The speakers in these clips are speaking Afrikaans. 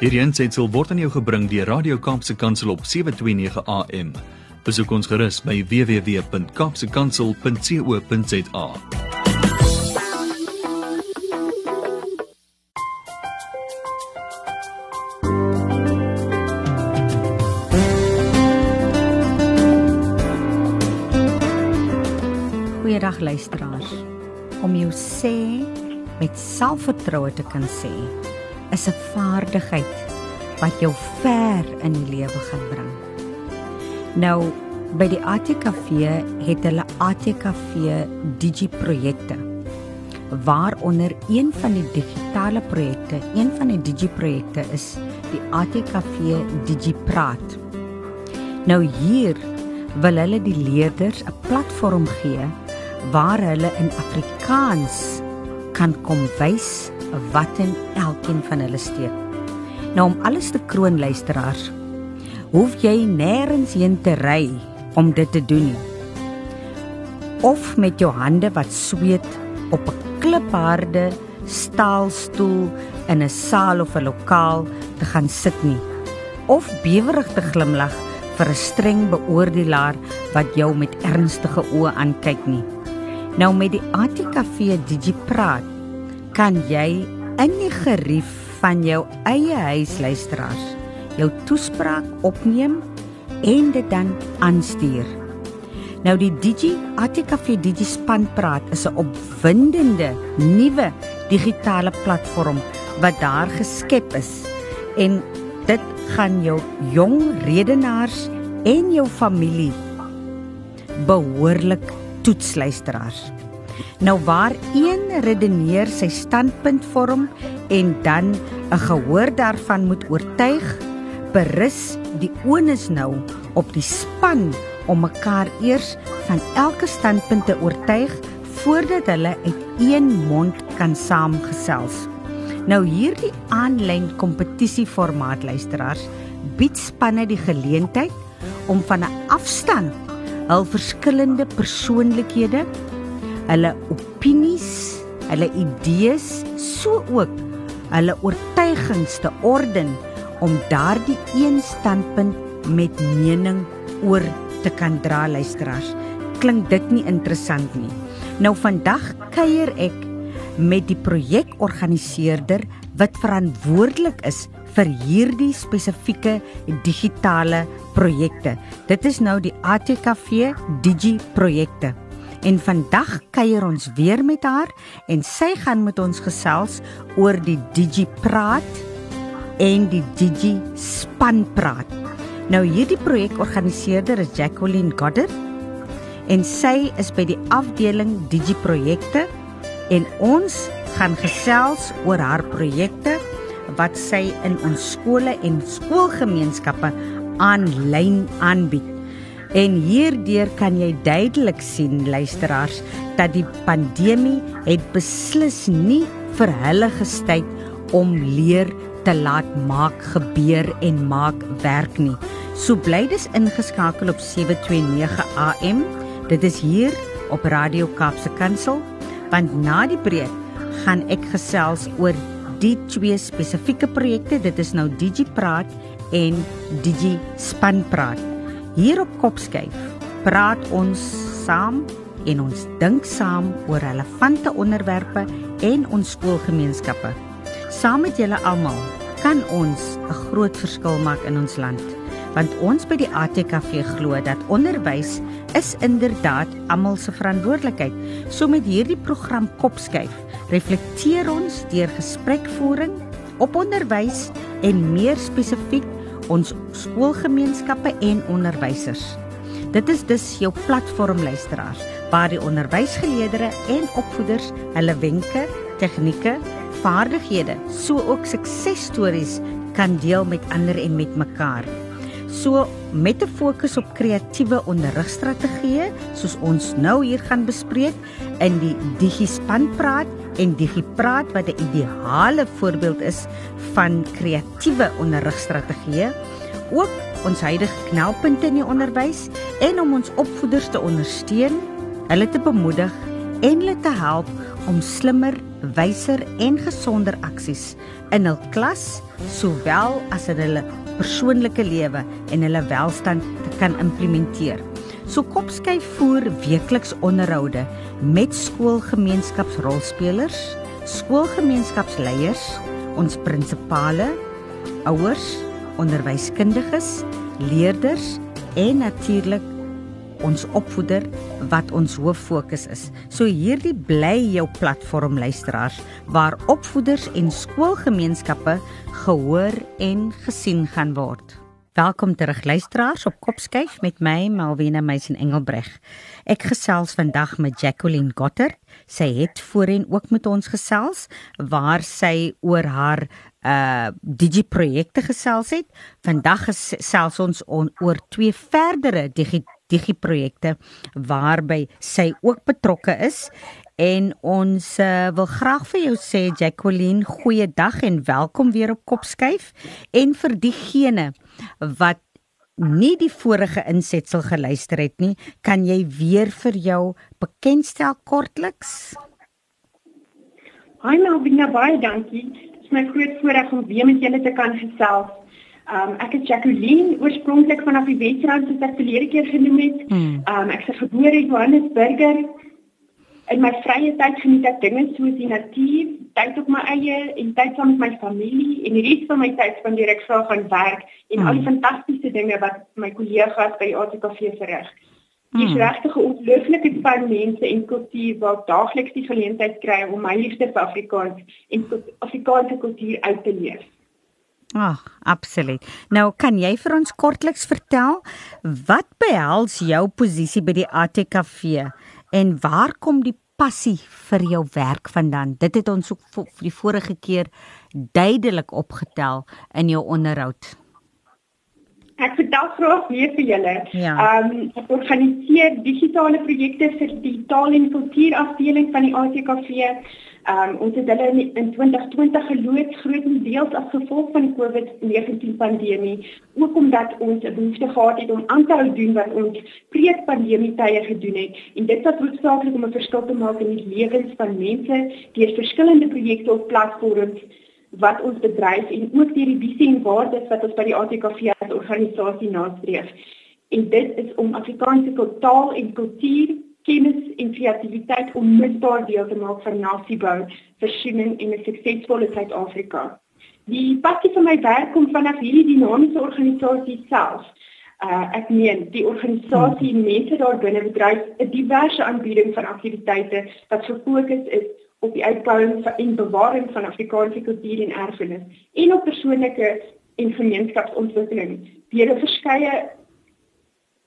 Hierdie aanseit word aan jou gebring deur Radio Kaapse Kansel op 7:29 AM. Besoek ons gerus by www.kapsekansel.co.za. Goeiedag luisteraars. Om jou sê met selfvertroue te kan sê is 'n vaardigheid wat jou ver in die lewe gaan bring. Nou by die ATKV het hulle ATKV digiprojekte waaronder een van die digitale projekte, een van die digiprojekte is die ATKV Digipraat. Nou hier wil hulle die leerders 'n platform gee waar hulle in Afrikaans kan kom wys wat in elkeen van hulle steek. Nou om alles te kroon luisteraars, hoef jy nêrens heen te ry om dit te doen nie. Of met jou hande wat sweet op 'n klipharde staalstoel in 'n saal of 'n lokaal te gaan sit nie. Of bewerig te glimlag vir 'n streng beoordelaar wat jou met ernstige oë aankyk nie. Nou met die ATKV Digipraat kan jy in die gerief van jou eie huis luisteraars jou toespraak opneem en dit dan aanstuur. Nou die Digi ATKV Digi span praat is 'n opwindende nuwe digitale platform wat daar geskep is en dit gaan jou jong redenaars en jou familie behoorlik toets luisteraars. Nou waar een redeneer sy standpunt vorm en dan 'n gehoor daarvan moet oortuig, berus die onus nou op die span om mekaar eers van elke standpunt te oortuig voordat hulle uit een mond kan saamgesels. Nou hierdie aanlyn kompetisieformaat luisteraars bied spanne die geleentheid om van 'n afstand hul verskillende persoonlikhede hulle opinies, hulle idees, so ook hulle oortuigings te orden om daardie een standpunt met mening oor te kan dra luisteraars. Klink dit nie interessant nie? Nou vandag kuier ek met die projekorganiseerder wat verantwoordelik is vir hierdie spesifieke digitale projekte. Dit is nou die ATKV Digi projekte. En vandag kuier ons weer met haar en sy gaan met ons gesels oor die Digi Praat en die Digi Span Praat. Nou hierdie projekorganiseerder is Jacqueline Goddard en sy is by die afdeling Digi Projekte en ons gaan gesels oor haar projekte wat sy in ons skole en skoolgemeenskappe aanlyn aanbied. En hierdeur kan jy duidelik sien luisteraars dat die pandemie het beslis nie vir hulle gestyd om leer te laat maak gebeur en maak werk nie. So bly dis ingeskakel op 729 AM. Dit is hier op Radio Kaapse Kansel want na die breek gaan ek gesels oor die twee spesifieke projekte. Dit is nou Digi Praat en Digi Span Praat. Hier op Kopskyf praat ons saam en ons dink saam oor relevante onderwerpe en ons skoolgemeenskappe. Saam met julle almal kan ons 'n groot verskil maak in ons land. Want ons by die ATKV glo dat onderwys is inderdaad almal se verantwoordelikheid. So met hierdie program Kopskyf reflekteer ons deur gesprekvoering op onderwys en meer spesifiek ons skoolgemeenskappe en onderwysers. Dit is dus jou platform luisteraars waar die onderwysgeleerders en opvoeders hulle wenke, tegnieke, vaardighede, so ook suksesstories kan deel met ander en met mekaar. So met 'n fokus op kreatiewe onderrigstrategieë soos ons nou hier gaan bespreek in die Digispan praat en Digipraat wat 'n ideale voorbeeld is van kreatiewe onderrigstrategieë, ook ons huidige knelpunte in die onderwys en om ons opvoeders te ondersteun, hulle te bemoedig en hulle te help om slimmer, wyser en gesonder aksies in hul klas sowel as in hulle persoonlike lewe en hulle welstand te kan implementeer. So Kopskyf voer weekliks onderhoude met skoolgemeenskapsrolspelers, skoolgemeenskapsleiers, ons prinsipale, ouers, onderwyskundiges, leerders en natuurlik ons opvoeder wat ons hoof fokus is. So hierdie bly jou platform luisteraars waar opvoeders en skoolgemeenskappe gehoor en gesien gaan word. Welkom terug luisteraars op Kopskyf met my Malwena Meisen Engelbreg. Ek gesels vandag met Jacqueline Gotter. Sy het voorheen ook met ons gesels waar sy oor haar uh digiprojekte gesels het. Vandag gesels ons on, oor twee verdere digi digiprojekte waarby sy ook betrokke is en ons uh, wil graag vir jou sê Jacqueline, goeiedag en welkom weer op Kopskyf en vir diegene wat nie die vorige insetsel geluister het nie, kan jy weer vir jou bekendstel kortliks? Hi Melvina, baie dankie. Dit is my groot voorreg om weer met julle te kan gesels. Um ek is Jacqueline, oorspronklik vanaf die Wesrand soos ek verlede keer genoem het. Hmm. Um ek is gebore in Johannesburg in my vrye tyd geniet ek dinge soos die natuur, tyd op my eie en tyd saam met my familie en die res van my tyd spandeer ek graag aan werk en mm. al die hmm. fantastiese dinge wat my kollegas by die ATKV verrig. Dis mm. regtig 'n ongelooflike span mense en kultuur wat daagliks die geleentheid kry om my liefde vir Afrikaans en Afrikaanse kultuur uit te leef. Ag, oh, absoluut. Nou kan jy vir ons kortliks vertel wat behels jou posisie by die ATKV en waar kom die passie vir jou werk vandaan? Dit het ons ook vir die vorige keer duidelik opgetel in jou onderhoud. Ek vertel graag weer vir julle. Ja. Ehm um, ek organiseer digitale projekte vir die taal en kultuur afdeling van die ATKV. Um ons het hulle in, in 2020 geloods grootendeels as gevolg van die COVID-19 pandemie, ook omdat ons 'n behoefte gehad het om aan te hou doen wat ons pre-pandemie tye gedoen het en dit was noodsaaklik om 'n verskil te maak in die lewens van mense deur verskillende projekte op platforms wat ons bedryf en ook deur die visie en waardes wat ons by die ATKV as organisasie nastreef. En dit is om Afrikaanse taal en kultuur kennis en kreatiwiteit om misdaad deel te maak van nasiebou, versoening en 'n suksesvolle Suid-Afrika. Die passie van my werk kom vanaf hierdie dinamiese organisasie self. Uh ek meen, die organisasie en mense daar binne bedryf 'n diverse aanbieding van aktiwiteite wat gefokus is op die uitbouing en bewaring van Afrikaanse kultuur en erfenis en op persoonlike en gemeenskapsontwikkeling. Deur 'n verskeie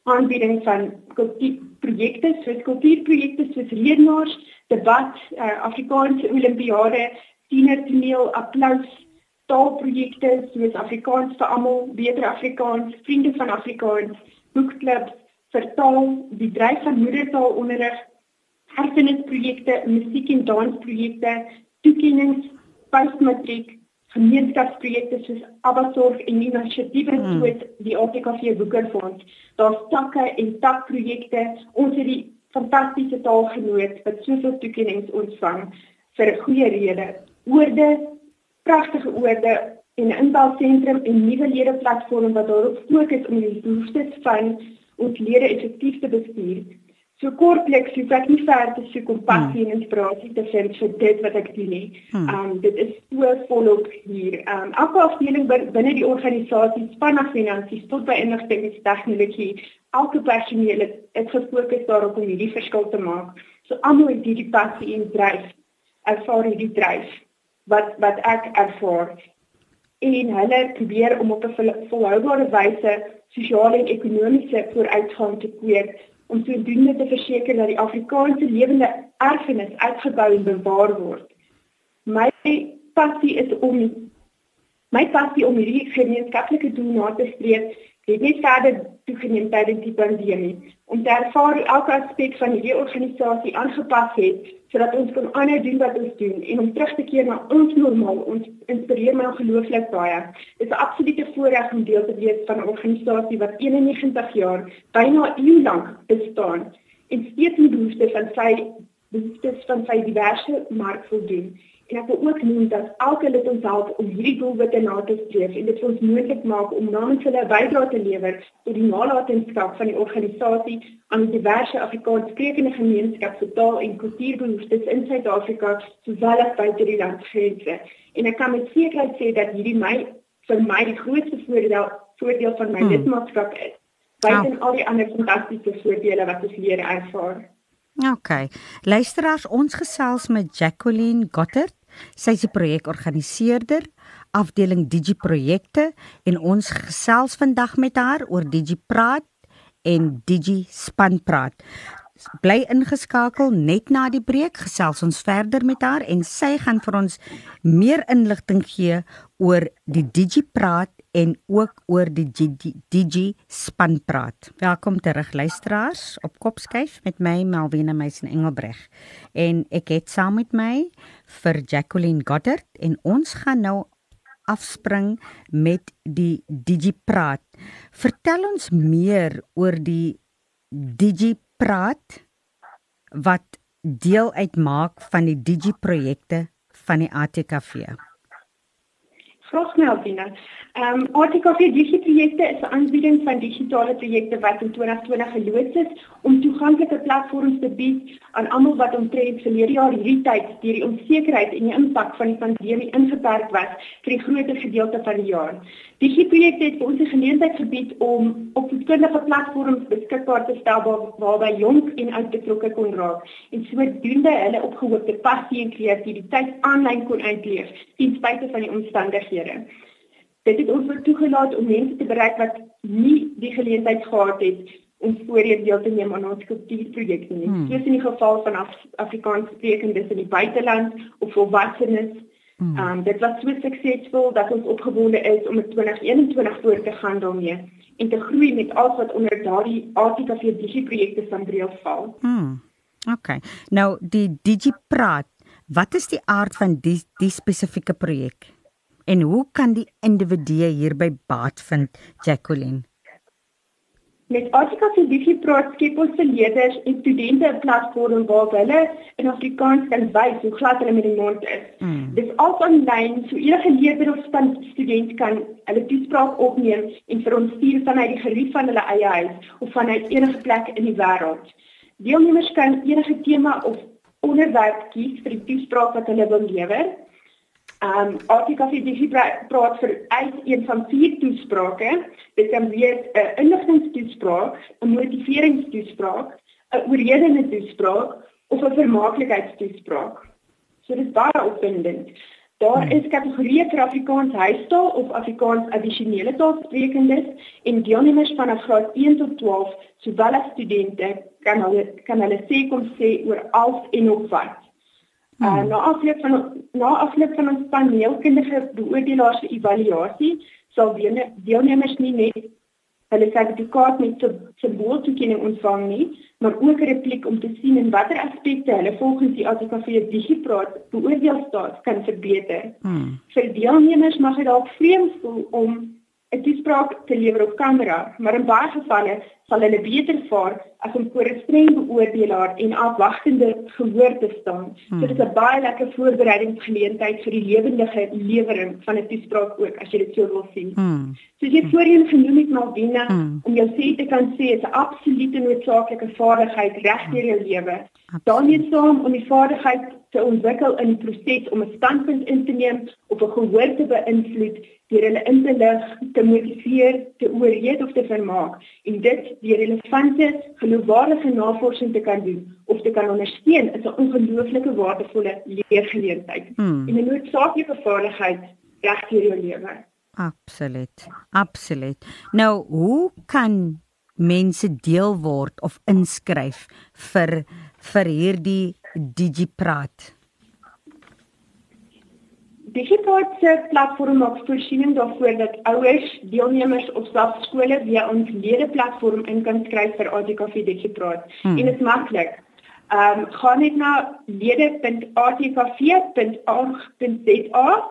aanbieding van kultuurprojekte soos kultuurprojekte soos redenaars, debat, uh, Afrikaanse Olimpiade, tienertoneel, applous, taalprojekte soos Afrikaans vir almal, beter Afrikaans, vriende van Afrikaans, boekklubs, vertaal, die dryf van moedertaalonderrig, hersenisprojekte, musiek en dansprojekte, toekennings, postmatriek gemeenskapsprojekte soos Abasorg en inisiatiewe hmm. soos die ATKV Boekerfonds. Daar's takke en takprojekte. Ons het die fantastiese taalgenoot wat soveel toekennings ontvang vir 'n goeie rede. Oorde, pragtige oorde en 'n inbelsentrum en nuwe lede platform wat daarop fokus om die behoeftes van ons lede effektief te bestuur. So kortliks, ek het nie ver te soek om passie hmm. en inspirasie te vind vir dit wat ek doen nie. Hmm. Um dit is so volop hier. Um elke afdeling binne die organisasie, span af finansies tot by inligtingstegnologie, elke personeel het, het gefokus daarop om hierdie verskil te maak. So almal het hierdie passie en dryf. Ervaar hierdie dryf wat wat ek ervaar en hulle probeer om op 'n volhoubare wyse sosiale en ekonomiese vooruitgang te kweek om sodoende te verseker dat die Afrikaanse lewende erfenis uitgebou en bewaar word. My passie is om my passie om hierdie gemeenskaplike doel na te streef het net verder toegeneem tydens die pandemie om te ervaar hoe elke aspek van hierdie organisasie aangepas het sodat ons kan aanhou doen wat ons doen en om terug te keer na ons normaal ons inspireer my ongelooflik baie. Dit is 'n absolute voorreg om deel te wees van 'n organisasie wat 91 jaar byna eeu lank bestaan en steeds die behoefte van sy behoeftes van sy diverse mark voldoen. En ek wil ook noem dat elke lid ons help om hierdie doelwitte na te streef en dit ons moontlik maak om namens hulle 'n bydrae te lewer tot die nalatenskap van die organisasie aan die diverse Afrikaanssprekende gemeenskap se taal en kultuurbehoeftes in Suid-Afrika sowel as buite die landgrense. En ek kan met sekerheid sê dat hierdie my vir my die grootste voordeel voordeel van my hmm. lidmaatskap is. Buite ja. al die ander fantastiese voordele wat ons leer ervaar. OK. Luisteraars, ons gesels met Jacqueline Gottert. Sy is die projekorganiseerder afdeling Digi Projekte en ons gesels vandag met haar oor Digi Praat en Digi Span Praat. Bly ingeskakel net na die breek gesels ons verder met haar en sy gaan vir ons meer inligting gee oor die Digi Praat en ook oor die Digi span praat. Welkom terug luisteraars op Kopskyf met my Melvina Meisen Engelbreg. En ek het saam met my vir Jacqueline Goddard en ons gaan nou afspring met die Digi praat. Vertel ons meer oor die Digi praat wat deel uitmaak van die Digi projekte van die ATKV. Graag Melvina. Ehm um, ArtiKV Digiprojekte is 'n aanbieding van digitale projekte wat in 2020 geloods is om toeganklike platforms te bied aan almal wat omtrent verlede jaar hierdie tyd deur die onsekerheid en die impak van die pandemie ingeperk was vir 'n groot gedeelte van die jaar. Digiprojekte het ons die geleentheid gebied om op verskillende platforms beskikbaar te stel waar, waarby jong en oud betrokke kon raak en sodoende hulle opgehoopte passie en kreatiwiteit aanlyn kon uitleef ten spyte van die omstandighede dit het ons toegelaat om mense te bereik wat nie die geleentheid gehad het om voorheen deel te neem aan ons kultuurprojekte nie. Hmm. Soos in die geval van Af Afrikaans sprekendes in die buiteland of volwassenes. Hmm. Um, dit was so suksesvol dat ons opgewonde is om in 2021 voort te gaan daarmee en te groei met alles wat onder daardie ATKV digiprojekte van deel val. Hmm. OK. Nou die DigiPraat, wat is die aard van die die spesifieke projek? En hoe kan die individu hierby baat vind, Jacqueline? Met Afrika se Digi Praat skep ons vir leerders en studente 'n platform waar hulle in Afrikaans kan wys hoe glad hulle met die mond is. Mm. Dit is al aanlyn, so enige leerder of student kan hulle toespraak opneem en vir ons stuur vanuit die gerief van hulle eie huis of vanuit enige plek in die wêreld. Deelnemers kan enige tema of onderwerp kies vir die toespraak wat hulle wil lewer. Ehm um, ArtiKV praat vir uit een van vier toesprake. Dit kan wees 'n inligtingstoespraak, 'n motiveringstoespraak, 'n oorredende toespraak of 'n vermaaklikheidstoespraak. So dit is baie opwindend. Daar is kategorieë vir Afrikaans huistaal of Afrikaans addisionele taalsprekendes en deelnemers van graad 1 tot 12, sowel as studente, kan hulle kan hulle sê kom sê oor alles en nog wat. Uh, na afloop van na afloop van ons paneelkundige beoordelaars se evaluasie sal deelnemers nie net hulle sertifikaat met symbooltoekenning ontvang nie, maar ook 'n repliek om te sien in watter aspekte hulle volgens die ATKV digipraat beoordeelstaat kan verbeter. Hmm. Vir deelnemers mag dit dalk vreemd voel om 'n toespraak te lewer op kamera, maar in baie gevalle sal hulle beter vaar as om voor 'n streng beoordelaar en afwagtende gehoor te staan. Hmm. So dit is 'n baie lekker voorbereidingsgeleentheid vir die lewendige lewering van 'n toespraak ook as jy dit so wil sien. Hmm. Soos jy voorheen genoem het Malvina, hmm. om jou sê te kan sê is 'n absolute noodsaaklike vaardigheid reg deur jou lewe. Daarmee saam om die vaardigheid te ontwikkel in die proses om 'n standpunt in te neem of 'n gehoor te beïnvloed deur hulle in te lig, te motiveer, te oorreed of te vermaak en dit deur relevante, geloofwaardige navorsing te kan doen of te kan ondersteun is 'n ongelooflike waardevolle leergeleentheid hmm. en 'n noodsaaklike vaardigheid reg deur jou lewe. Absoluut. Absoluut. Nou, hoe kan mense deel word of inskryf vir vir hierdie DigiPraat? DigiPraat se platform maak voorsiening daarvoor dat ouers, deelnemers of selfs skole via ons ledeplatform in kan skryf vir ATKV DigiPraat. Hmm. En dit is maklik. Ehm um, gaan net na lede.atkv.org.za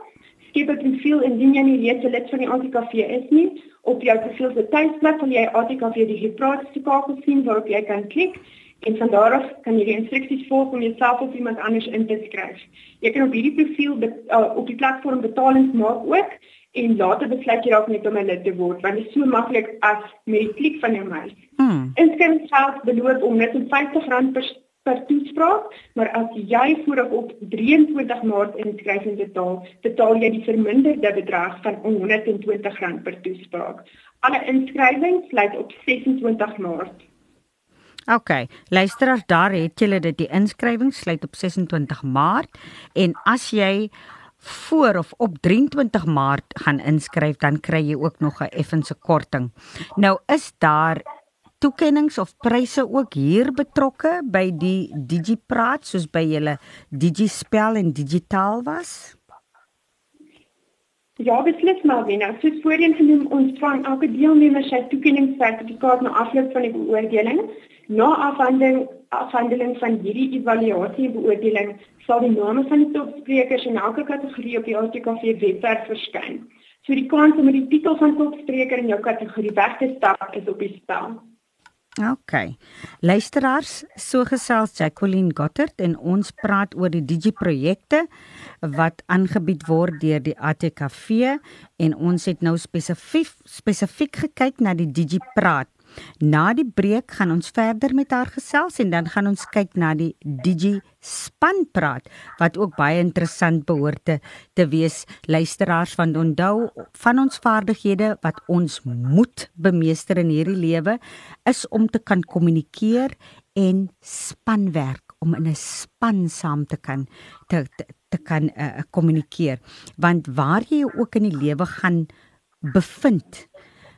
skep 'n profiel indien jy nie reeds 'n lid van die ATKV is nie. Op jou profiel se tuisblad sal jy ATKV DigiPraat se kakel sien waarop jy kan klik En van daar af kan jy die instruksies volg om jouself of iemand anders in te skryf. Jy kan op hierdie profiel uh, op die platform betalings maak ook en later besluit jy dalk net om 'n lid te word want dit is so maklik as met die klik van jou muis. Hmm. Inskrywingsgeld beloop om net R50 per per toespraak, maar as jy vooraf op 23 Maart inskryf en betaal, betaal jy die verminderde bedrag van R120 per toespraak. Alle inskrywings sluit op 26 Maart. OK, luisteraars, daar het julle dit die inskrywings sluit op 26 Maart en as jy voor of op 23 Maart gaan inskryf, dan kry jy ook nog 'n effense korting. Nou is daar toekennings of pryse ook hier betrokke by die DigiPraat soos by julle DigiSpel en Digitaal was? Ja, beslis Malvina. Soos voorheen genoem, ons vang elke deelnemer sy toekenningssertifikaat na afloop van die beoordeling. Na afhandeling afhandeling van hierdie evaluasie en beoordeling sal die name van die topsprekers in elke kategorie op die ATKV webwerf verskyn. So die kans om met die titel van topspreker in jou kategorie weg te stap is op die spel. OK. Luisteraars, so gesels Jacqueline Gottert en ons praat oor die Digi-projekte wat aangebied word deur die ATKV en ons het nou spesifiek spesifiek gekyk na die Digi-praat. Na die breek gaan ons verder met haar gesels en dan gaan ons kyk na die Digi span praat wat ook baie interessant behoort te, te wees. Luisteraars van onthou van ons vaardighede wat ons moet bemeester in hierdie lewe is om te kan kommunikeer en spanwerk om in 'n span saam te kan te te, te kan uh, kommunikeer. Want waar jy ook in die lewe gaan bevind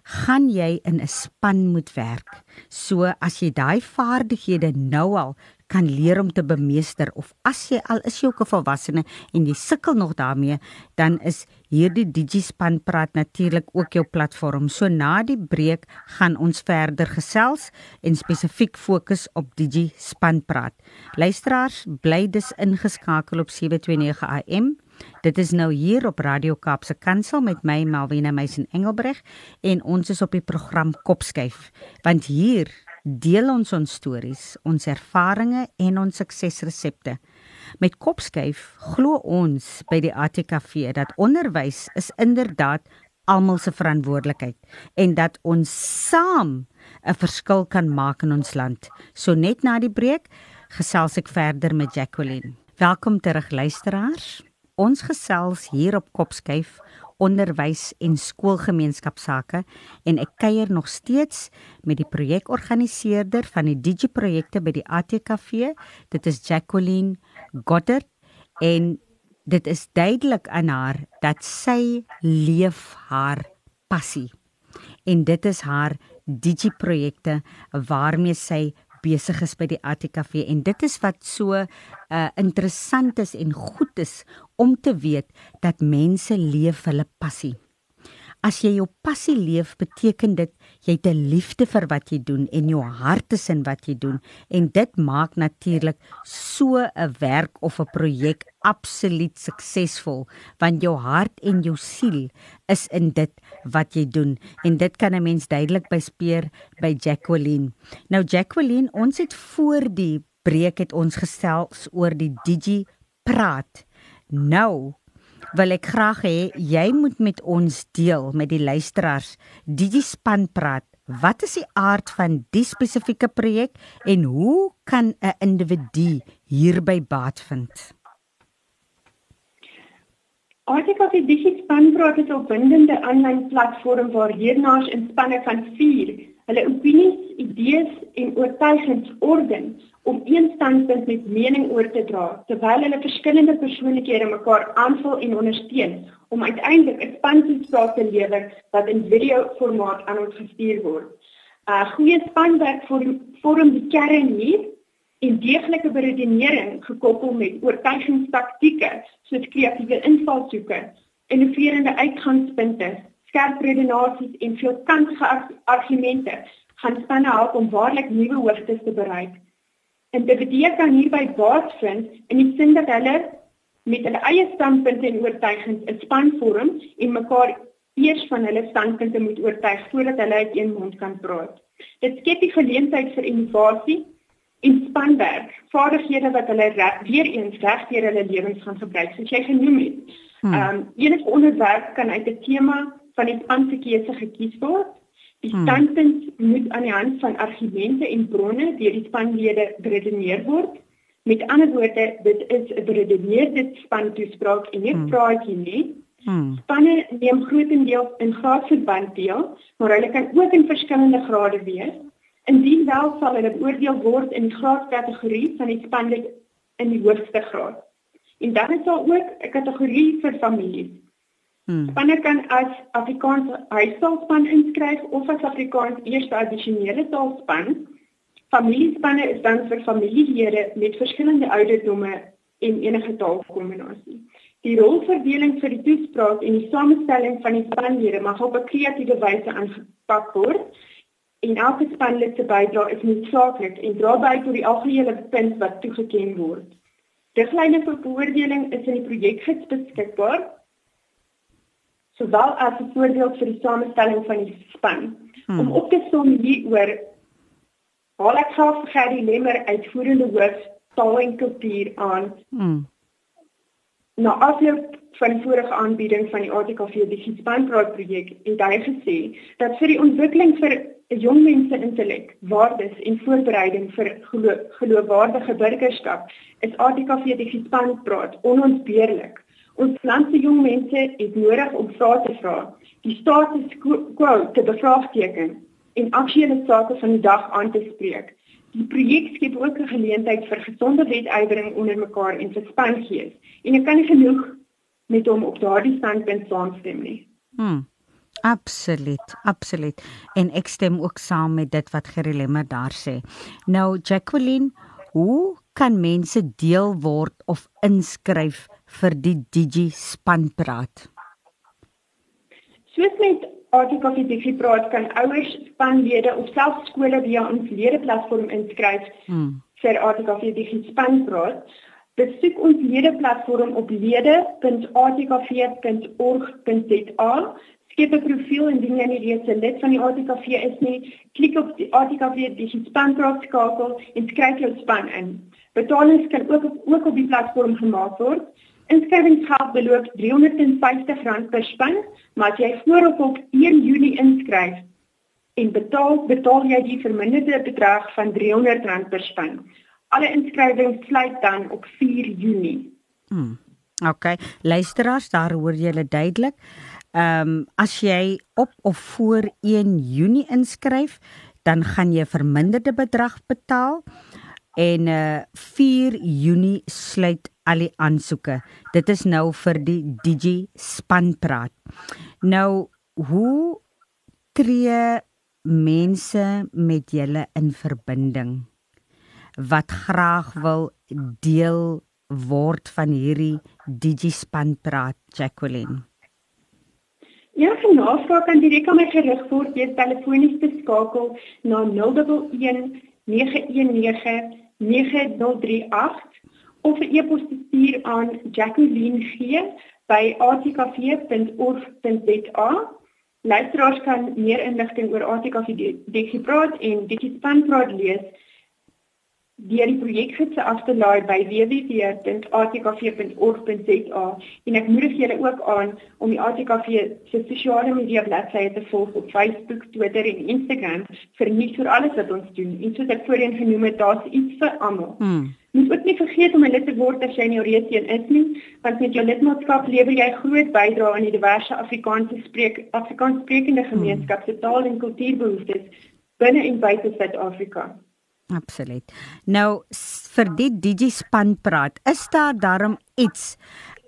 gaan jy in 'n span moet werk. So as jy daai vaardighede nou al kan leer om te bemeester of as jy al is jy ook 'n volwassene en jy sukkel nog daarmee, dan is hierdie DigiSpan praat natuurlik ook jou platform. So na die breek gaan ons verder gesels en spesifiek fokus op DigiSpan praat. Luisteraars, bly dus ingeskakel op 729 AM. Dit is nou hier op Radio Kaapse Kansel met my Malwena Meisen Engelbreg en ons is op die program Kopskuif want hier deel ons ons stories, ons ervarings en ons suksesresepte. Met Kopskuif glo ons by die ATKV dat onderwys is inderdaad almal se verantwoordelikheid en dat ons saam 'n verskil kan maak in ons land. So net na die breek gesels ek verder met Jacqueline. Welkom terug luisteraars. Ons gesels hier op Kopskyf onderwys en skoolgemeenskapsake en ek kuier nog steeds met die projekorganiseerder van die Digi projekte by die ATKV. Dit is Jacqueline Goddard en dit is duidelik aan haar dat sy leef haar passie. En dit is haar Digi projekte waarmee sy besig is by die ATKV en dit is wat so uh, interessant is en goed is om te weet dat mense leef hulle passie. As jy jou passie leef, beteken dit jy het 'n liefde vir wat jy doen en jou hart is in wat jy doen en dit maak natuurlik so 'n werk of 'n projek absoluut suksesvol want jou hart en jou siel is in dit wat jy doen en dit kan 'n mens duidelik bespeur by Jacqueline. Nou Jacqueline, ons het voor die breek het ons gesels oor die Digi praat. Nou wil ek graag hê jy moet met ons deel met die luisteraars die span praat. Wat is die aard van die spesifieke projek en hoe kan 'n individu hierby baat vind? Artikel die Digispan praat is 'n opwindende aanlyn platform waar leerders in spanne van 4 hulle opinies, idees en oortuigings orden om een standpunt met mening oor te dra terwyl hulle verskillende persoonlikhede mekaar aanvul en ondersteun om uiteindelik 'n spantoespraak te lewer wat in video formaat aan ons gestuur word. 'n uh, Goeie spanwerk vorm, vorm die kern hier en deeglike beredenering gekoppel met oortuigingstaktieke soos kreatiewe invalshoeke, innoverende uitgangspunte, skerp redenasies en veelkantige argumente gaan spanne help om waarlik nuwe hoogtes te bereik. Individue kan hierby baat vind in die sin dat hulle met hulle eie standpunte en oortuigings 'n span vorm en mekaar eers van hulle standpunte moet oortuig voordat hulle uit een mond kan praat. Dit skep die geleentheid vir innovasie en spanwerk, vaardighede wat hulle weer eens regdeur hulle lewens gaan gebruik, soos jy genoem het. Hmm. Ehm um, enige onderwerp kan uit 'n tema van die span se keuse gekies word. Die hmm. standpunt moet aan die hand van argumente en bronne deur die spanlede beredeneer word. Met ander woorde, dit is 'n beredeneerde spantoespraak en nie 'n hmm. praatjie nie. Hmm. Spanne neem grootendeels in graadverband deel, maar hulle kan ook in verskillende grade wees. Indien wel sal hulle beoordeel word in die graadkategorie van die spanlid in die hoogste graad. En dan is daar ook 'n kategorie vir families. Hmm. Spanne kan as Afrikaans huishoudspan inskryf of as Afrikaans eerste addisionele taalspan. Familiespanne is dan vir familielede met verskillende ouderdomme en enige taalkombinasie. Die rolverdeling vir die toespraak en die samestelling van die spanlede mag op 'n kreatiewe wyse aangepak word en elke spanlid se bydrae is noodsaaklik en dra by tot die algehele punt wat toegeken word. Riglyne vir beoordeling is in die projekgids beskikbaar sowel as 'n voorbeeld vir die samestelling van die span. Hmm. Om op te som hieroor haal ek graag vir Gerry Lemmer uitvoerende hoof taal en kultuur aan. Hmm. Na afloop van die vorige aanbieding van die ATKV die Spanpraat projek het hy gesê dat vir die ontwikkeling vir jong mense intellek, waardes en voorbereiding vir gelo geloofwaardige burgerskap is ATKV die Spanpraat onontbeerlik. Ons land se jong mense het nodig om vrae te vra, die status quo te bevraagteken en aktuele sake van die dag aan te spreek. Die projek skep ook 'n geleentheid vir gesonde wetywering onder mekaar en vir spangees. En ek kan nie genoeg met hom op daardie standpunt saamstem nie. Hmm. Absoluut, absoluut. En ek stem ook saam met dit wat Gerilemmer daar sê. Nou Jacqueline, hoe kan mense deel word of inskryf vir die Digi spanpraat? Soos met Artikel 50 praat kan ouers, spanlede of selfs skole via ons ledeplatform inskryf hmm. vir Artikel 50 spanpraat. Besoek ons ledeplatform op lede.artikel4.org.za. Skep 'n profiel indien jy nie reeds 'n lid van die ATKV is nie. Klik op die ATKV Digi spanpraat skakel en skryf jou span in. Betalings kan ook ook op die platform gemaak word. Inskrywingsgeld beloop R350 per span, maar as jy voor op 1 Junie inskryf en betaal, betaal jy die verminderde bedrag van R300 per span. Alle inskrywings sluit dan op 4 Junie. Hmm. OK, luisteraars, daar hoor jy dit duidelik. Ehm um, as jy op of voor 1 Junie inskryf, dan gaan jy verminderde bedrag betaal en uh eh, 4 Junie sluit al die aansoeke. Dit is nou vir die Digi spanpraat. Nou hoe tree mense met julle in verbinding wat graag wil deel word van hierdie Digi spanpraat Jacqueline? Ja, navraag kan direk aan my gerig word deur telefonies te skakel na 011 919 9038 of 'n e-pos te stuur aan jacqueline.g@atkv.org.za. Luisteraars kan meer inligting oor ATKV Digipraat en Digispanpraat lees deur die projekgids af te laai by www.atkv.org.za en ek moedig julle ook aan om die ATKV se sosiale media bladsye te volg op Facebook, Twitter en Instagram vir nuus oor alles wat ons doen. En soos ek voorheen genoem het, daar's iets vir almal. Hmm. Moet ook nie vergeet om 'n lid te word as jy nie reeds een is nie, want met jou lidmaatskap lewer jy groot bydrae aan die diverse Afrikaanse spreek Afrikaans sprekende hmm. gemeenskap se taal en kultuurbehoeftes binne en buite Suid-Afrika. Absoluut. Nou vir die Digi span praat, is daar darm iets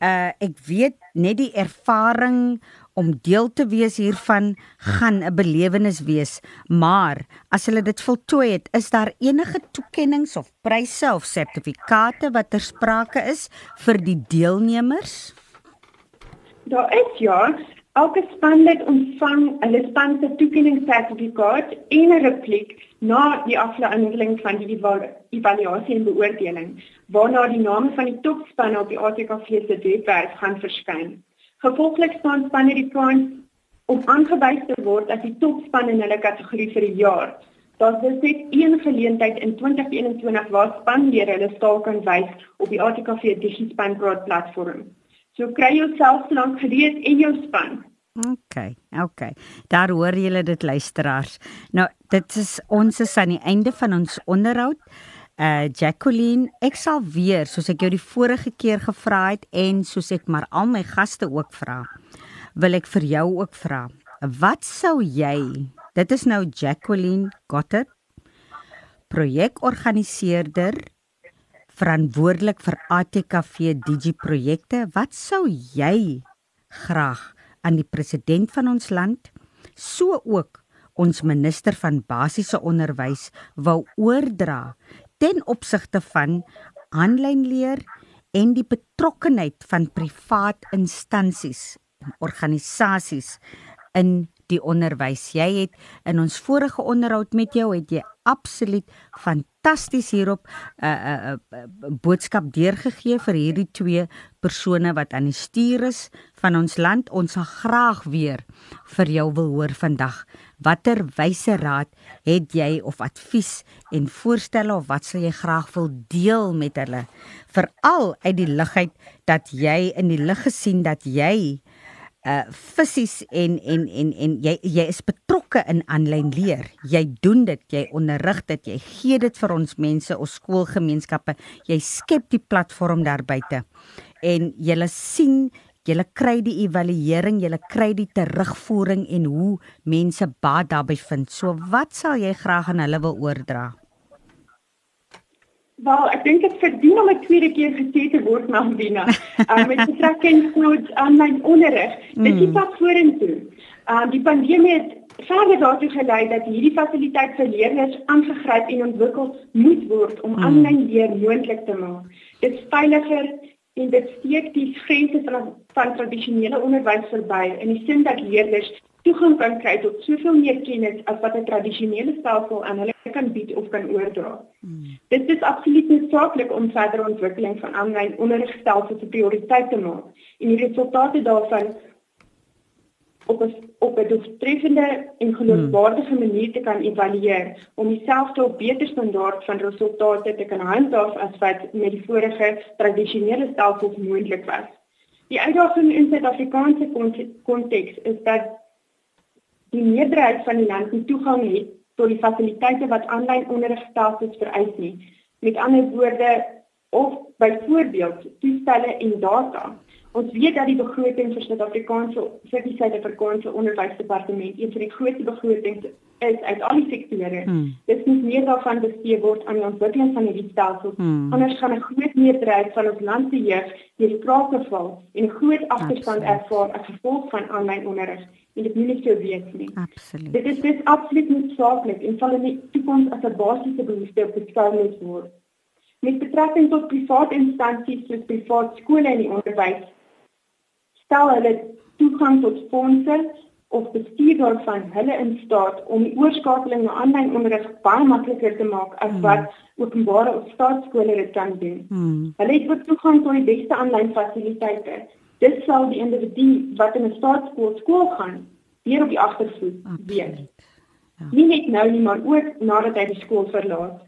uh ek weet net die ervaring om deel te wees hiervan gaan 'n belewenis wees, maar as hulle dit voltooi het, is daar enige toekenninge of pryse of sertifikate wat ter sprake is vir die deelnemers? Daar is ja, elke spanlid ontvang 'n span se toekenningssertifikaat en 'n repliek na die afhandeling van die evaluasie en beoordeling, waarna die name van die topspanne op die ATKV se webwerf gaan verskyn. Gevolglik staan spanne die kans om aangewys te word as die topspan in hulle kategorie vir die jaar. Daar is net een geleentheid in 2021 waar spanlede hulle staal kan wys op die ATKV Digispan Broad platform. So kry jouself lank gereed en jou span. OK, OK. Daar hoor julle dit luisteraars. Nou, dit is ons is aan die einde van ons onderhoud. Uh Jacqueline, ek sal weer, soos ek jou die vorige keer gevra het en soos ek maar al my gaste ook vra, wil ek vir jou ook vra. Wat sou jy Dit is nou Jacqueline Gotter, projekorganiseerder verantwoordelik vir ATKV Digi projekte. Wat sou jy graag aan die president van ons land, so ook ons minister van basiese onderwys wou oordra ten opsigte van aanlyn leer en die betrokkenheid van privaat instansies en organisasies in die onderwys. Jy het in ons vorige onderhoud met jou het jy absoluut fantasties hierop 'n uh, 'n uh, uh, boodskap deurgegee vir hierdie twee persone wat aan die stuur is van ons land. Ons sal graag weer vir jou wil hoor vandag. Watter wyse raad het jy of advies en voorstelle of wat sal jy graag wil deel met hulle? Veral uit die ligheid dat jy in die lig gesien dat jy uh fisies en en en en jy jy is betrokke in aanlyn leer. Jy doen dit, jy onderrig dit, jy gee dit vir ons mense, ons skoolgemeenskappe. Jy skep die platform daar buite. En jy sien Jy kry die evaluering, jy kry die terugvoering en hoe mense baat daarbey vind. So wat sal jy graag aan hulle wil oordra? Wel, ek dink dit verdien om 'n tweede keer gesê te word na Dina. Um met betrekking tot aanlyn onderrig, dit is pas vorentoe. Um die pandemie het verder daartoe gelei dat hierdie fasiliteit vir leerders aangegryp en ontwikkel moet word om aanlyn mm. leer moontlik te maak. Dit is veiliger en dit steek die grense van van tradisionele onderwys verby in die sin dat leerders toegang kan kry tot soveel meer kennis as wat 'n tradisionele stelsel aan hulle kan bied of kan oordra. Hmm. Dit is absoluut noodsaaklik om verdere ontwikkeling van aanlyn onderrigstelsels 'n prioriteit te maak en die resultate daarvan op 'n op 'n doeltreffende en geloofwaardige hmm. manier te kan evalueer om dieselfde op beter standaard van resultate te kan handhaaf as wat met die vorige tradisionele stelsels moontlik was. Die uitdaging in Suid-Afrikaanse konteks is dat die meerderheid van die land nie toegang het tot die fasiliteite wat aanlyn onderrigstelsels vereis nie. Met ander woorde of byvoorbeeld toestelle en data. Ons weet dat die begroting vir Suid-Afrikaanse vir die Suid-Afrikaanse Onderwysdepartement een van die grootste begrotings is uit al die sektore. Hmm. Dit moet meer daarvan bestee word aan die ontwikkeling van hierdie stelsels. Hmm. Anders gaan 'n groot meerderheid van ons land se jeug deur sprake val en groot agterstand ervaar as gevolg van aanlyn onderrig en dit moet nie so wees nie. Absoluut. Dit is dit absoluut noodsaaklik en sal in die toekoms as 'n basiese behoefte beskou moet word. Met betrekking tot private instansies soos private skole en die onderwys, stel hulle toegang tot fondse of bestuur daarvan hulle in staat om die oorskakeling na aanlyn onderrig baie makliker te maak as hmm. wat openbare of staatskole dit kan doen. Hmm. Hulle het ook toegang tot die beste aanlyn fasiliteite dit sal die individu wat in 'n staatskool skool gaan weer op die agtervoet weet. Ja. Nie net nou nie, maar ook nadat hy die skool verlaat.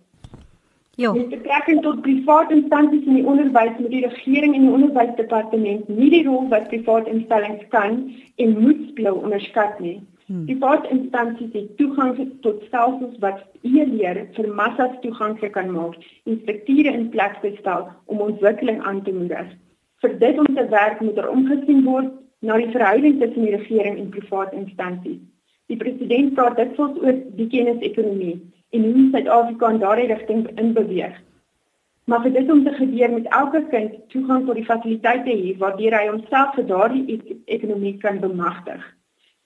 Ja. Dit betrekking tot private instansies in die onderwys met die regering en die onderwysdepartement nie die rol wat private instellings kan en moet speel onderskat nie. Hmm. Private instansies het toegang tot stelsels wat e-leer vir massas toeganklik kan maak en strukture in plek stel om ontwikkeling aan te moedig vir dit om te werk moet er omgesien word na die verhouding tussen die regering en private instansies. Die president praat dikwels oor die kennisekonomie en hoe Suid-Afrika in daardie rigting inbeweeg. Maar vir dit om te gebeur met elke kind toegang tot die fasiliteite hê waardeur hy homself vir daardie ekonomie kan bemagtig.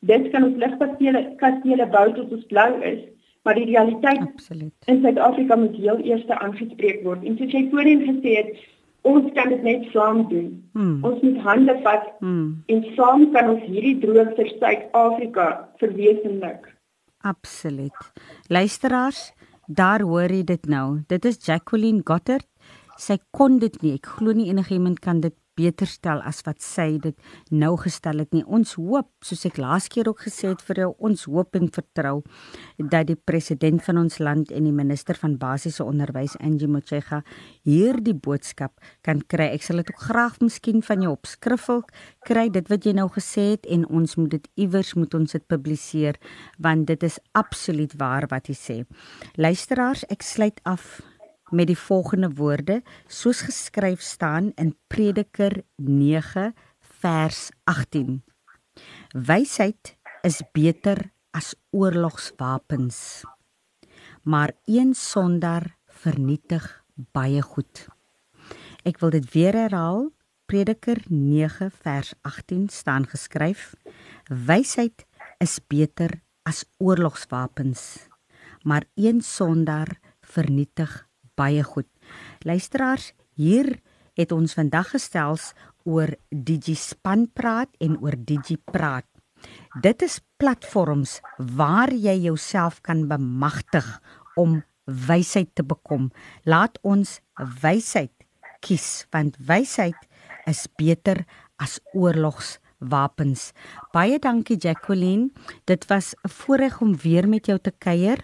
Dit kan ons ligkastele kastele bou tot ons blou is, maar die realiteit Absoluut. in Suid-Afrika moet heel eers aangespreek word. En soos jy voorheen gesê het, ons kan dit net saam doen. Hmm. Ons moet hande vat hmm. en saam kan ons hierdie droom vir Suid-Afrika verwesenlik. Absoluut. Luisteraars, daar hoor jy dit nou. Dit is Jacqueline Gottert. Sy kon dit nie. Ek glo nie enigiemand kan dit beter stel as wat sy dit nou gestel het nie. Ons hoop, soos ek laas keer ook gesê het vir jou, ons hoop en vertrou dat die president van ons land en die minister van basiese onderwys Angie Motshega hierdie boodskap kan kry. Ek sal dit ook graag miskien van jou opskrifel kry dit wat jy nou gesê het en ons moet dit iewers moet ons dit publiseer want dit is absoluut waar wat jy sê. Luisteraars, ek sluit af met die volgende woorde soos geskryf staan in Prediker 9 vers 18. Wysheid is beter as oorlogswapens. Maar een sondaar vernietig baie goed. Ek wil dit weer herhaal. Prediker 9 vers 18 staan geskryf: Wysheid is beter as oorlogswapens, maar een sondaar vernietig baie goed. Luisteraars, hier het ons vandag gestels oor DigiSpan praat en oor DigiPraat. Dit is platforms waar jy jouself kan bemagtig om wysheid te bekom. Laat ons wysheid kies want wysheid is beter as oorlogswapens. Baie dankie Jacqueline. Dit was 'n voorreg om weer met jou te kuier.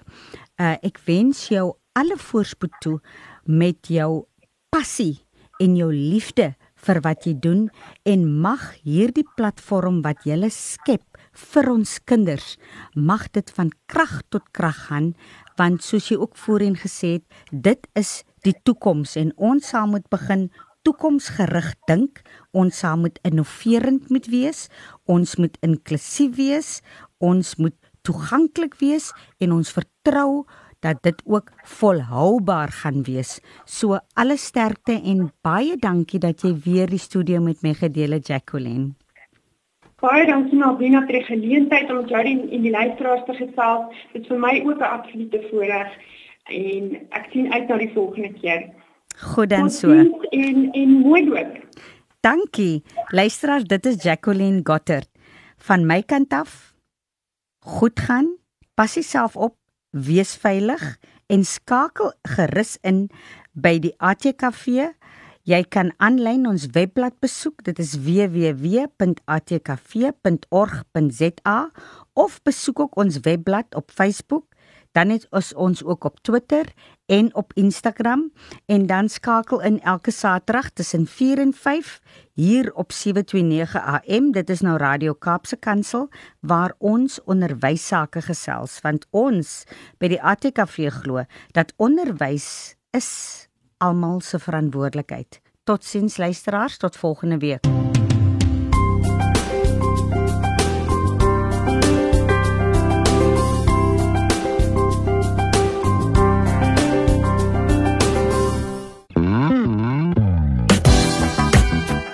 Uh, ek wens jou alle voorspoed toe met jou passie en jou liefde vir wat jy doen en mag hierdie platform wat jy skep vir ons kinders mag dit van krag tot krag gaan want soos jy ook voorheen gesê het dit is die toekoms en ons sal moet begin toekomsgerig dink. Ons sal moet innoverend moet wees ons moet inklusief wees ons moet toeganklik wees en ons vertrou dat dit ook volhoubaar gaan wees. So alle sterkte en baie dankie dat jy weer die studio met my gedeel het Jacqueline. Baie dankie Nabina vir die geleentheid om jou en die luisteraars te gesels. Dit is vir my ook 'n absolute voorreg en ek sien uit na die volgende keer. Goed dan so. En en mooi loop. Dankie. Luisteraars, dit is Jacqueline Gottert van my kant af. Goed gaan. Pas jouself op wees veilig en skakel gerus in by die ATKV. Jy kan aanlyn ons webblad besoek. Dit is www.atkv.org.za of besoek ook ons webblad op Facebook dan het ons ons ook op Twitter en op Instagram en dan skakel in elke Saterdag tussen 4 en 5 hier op 729 AM dit is nou Radio Kaapse Kansel waar ons onderwys sake gesels want ons by die ATKV glo dat onderwys is almal se verantwoordelikheid. Totsiens luisteraars tot volgende week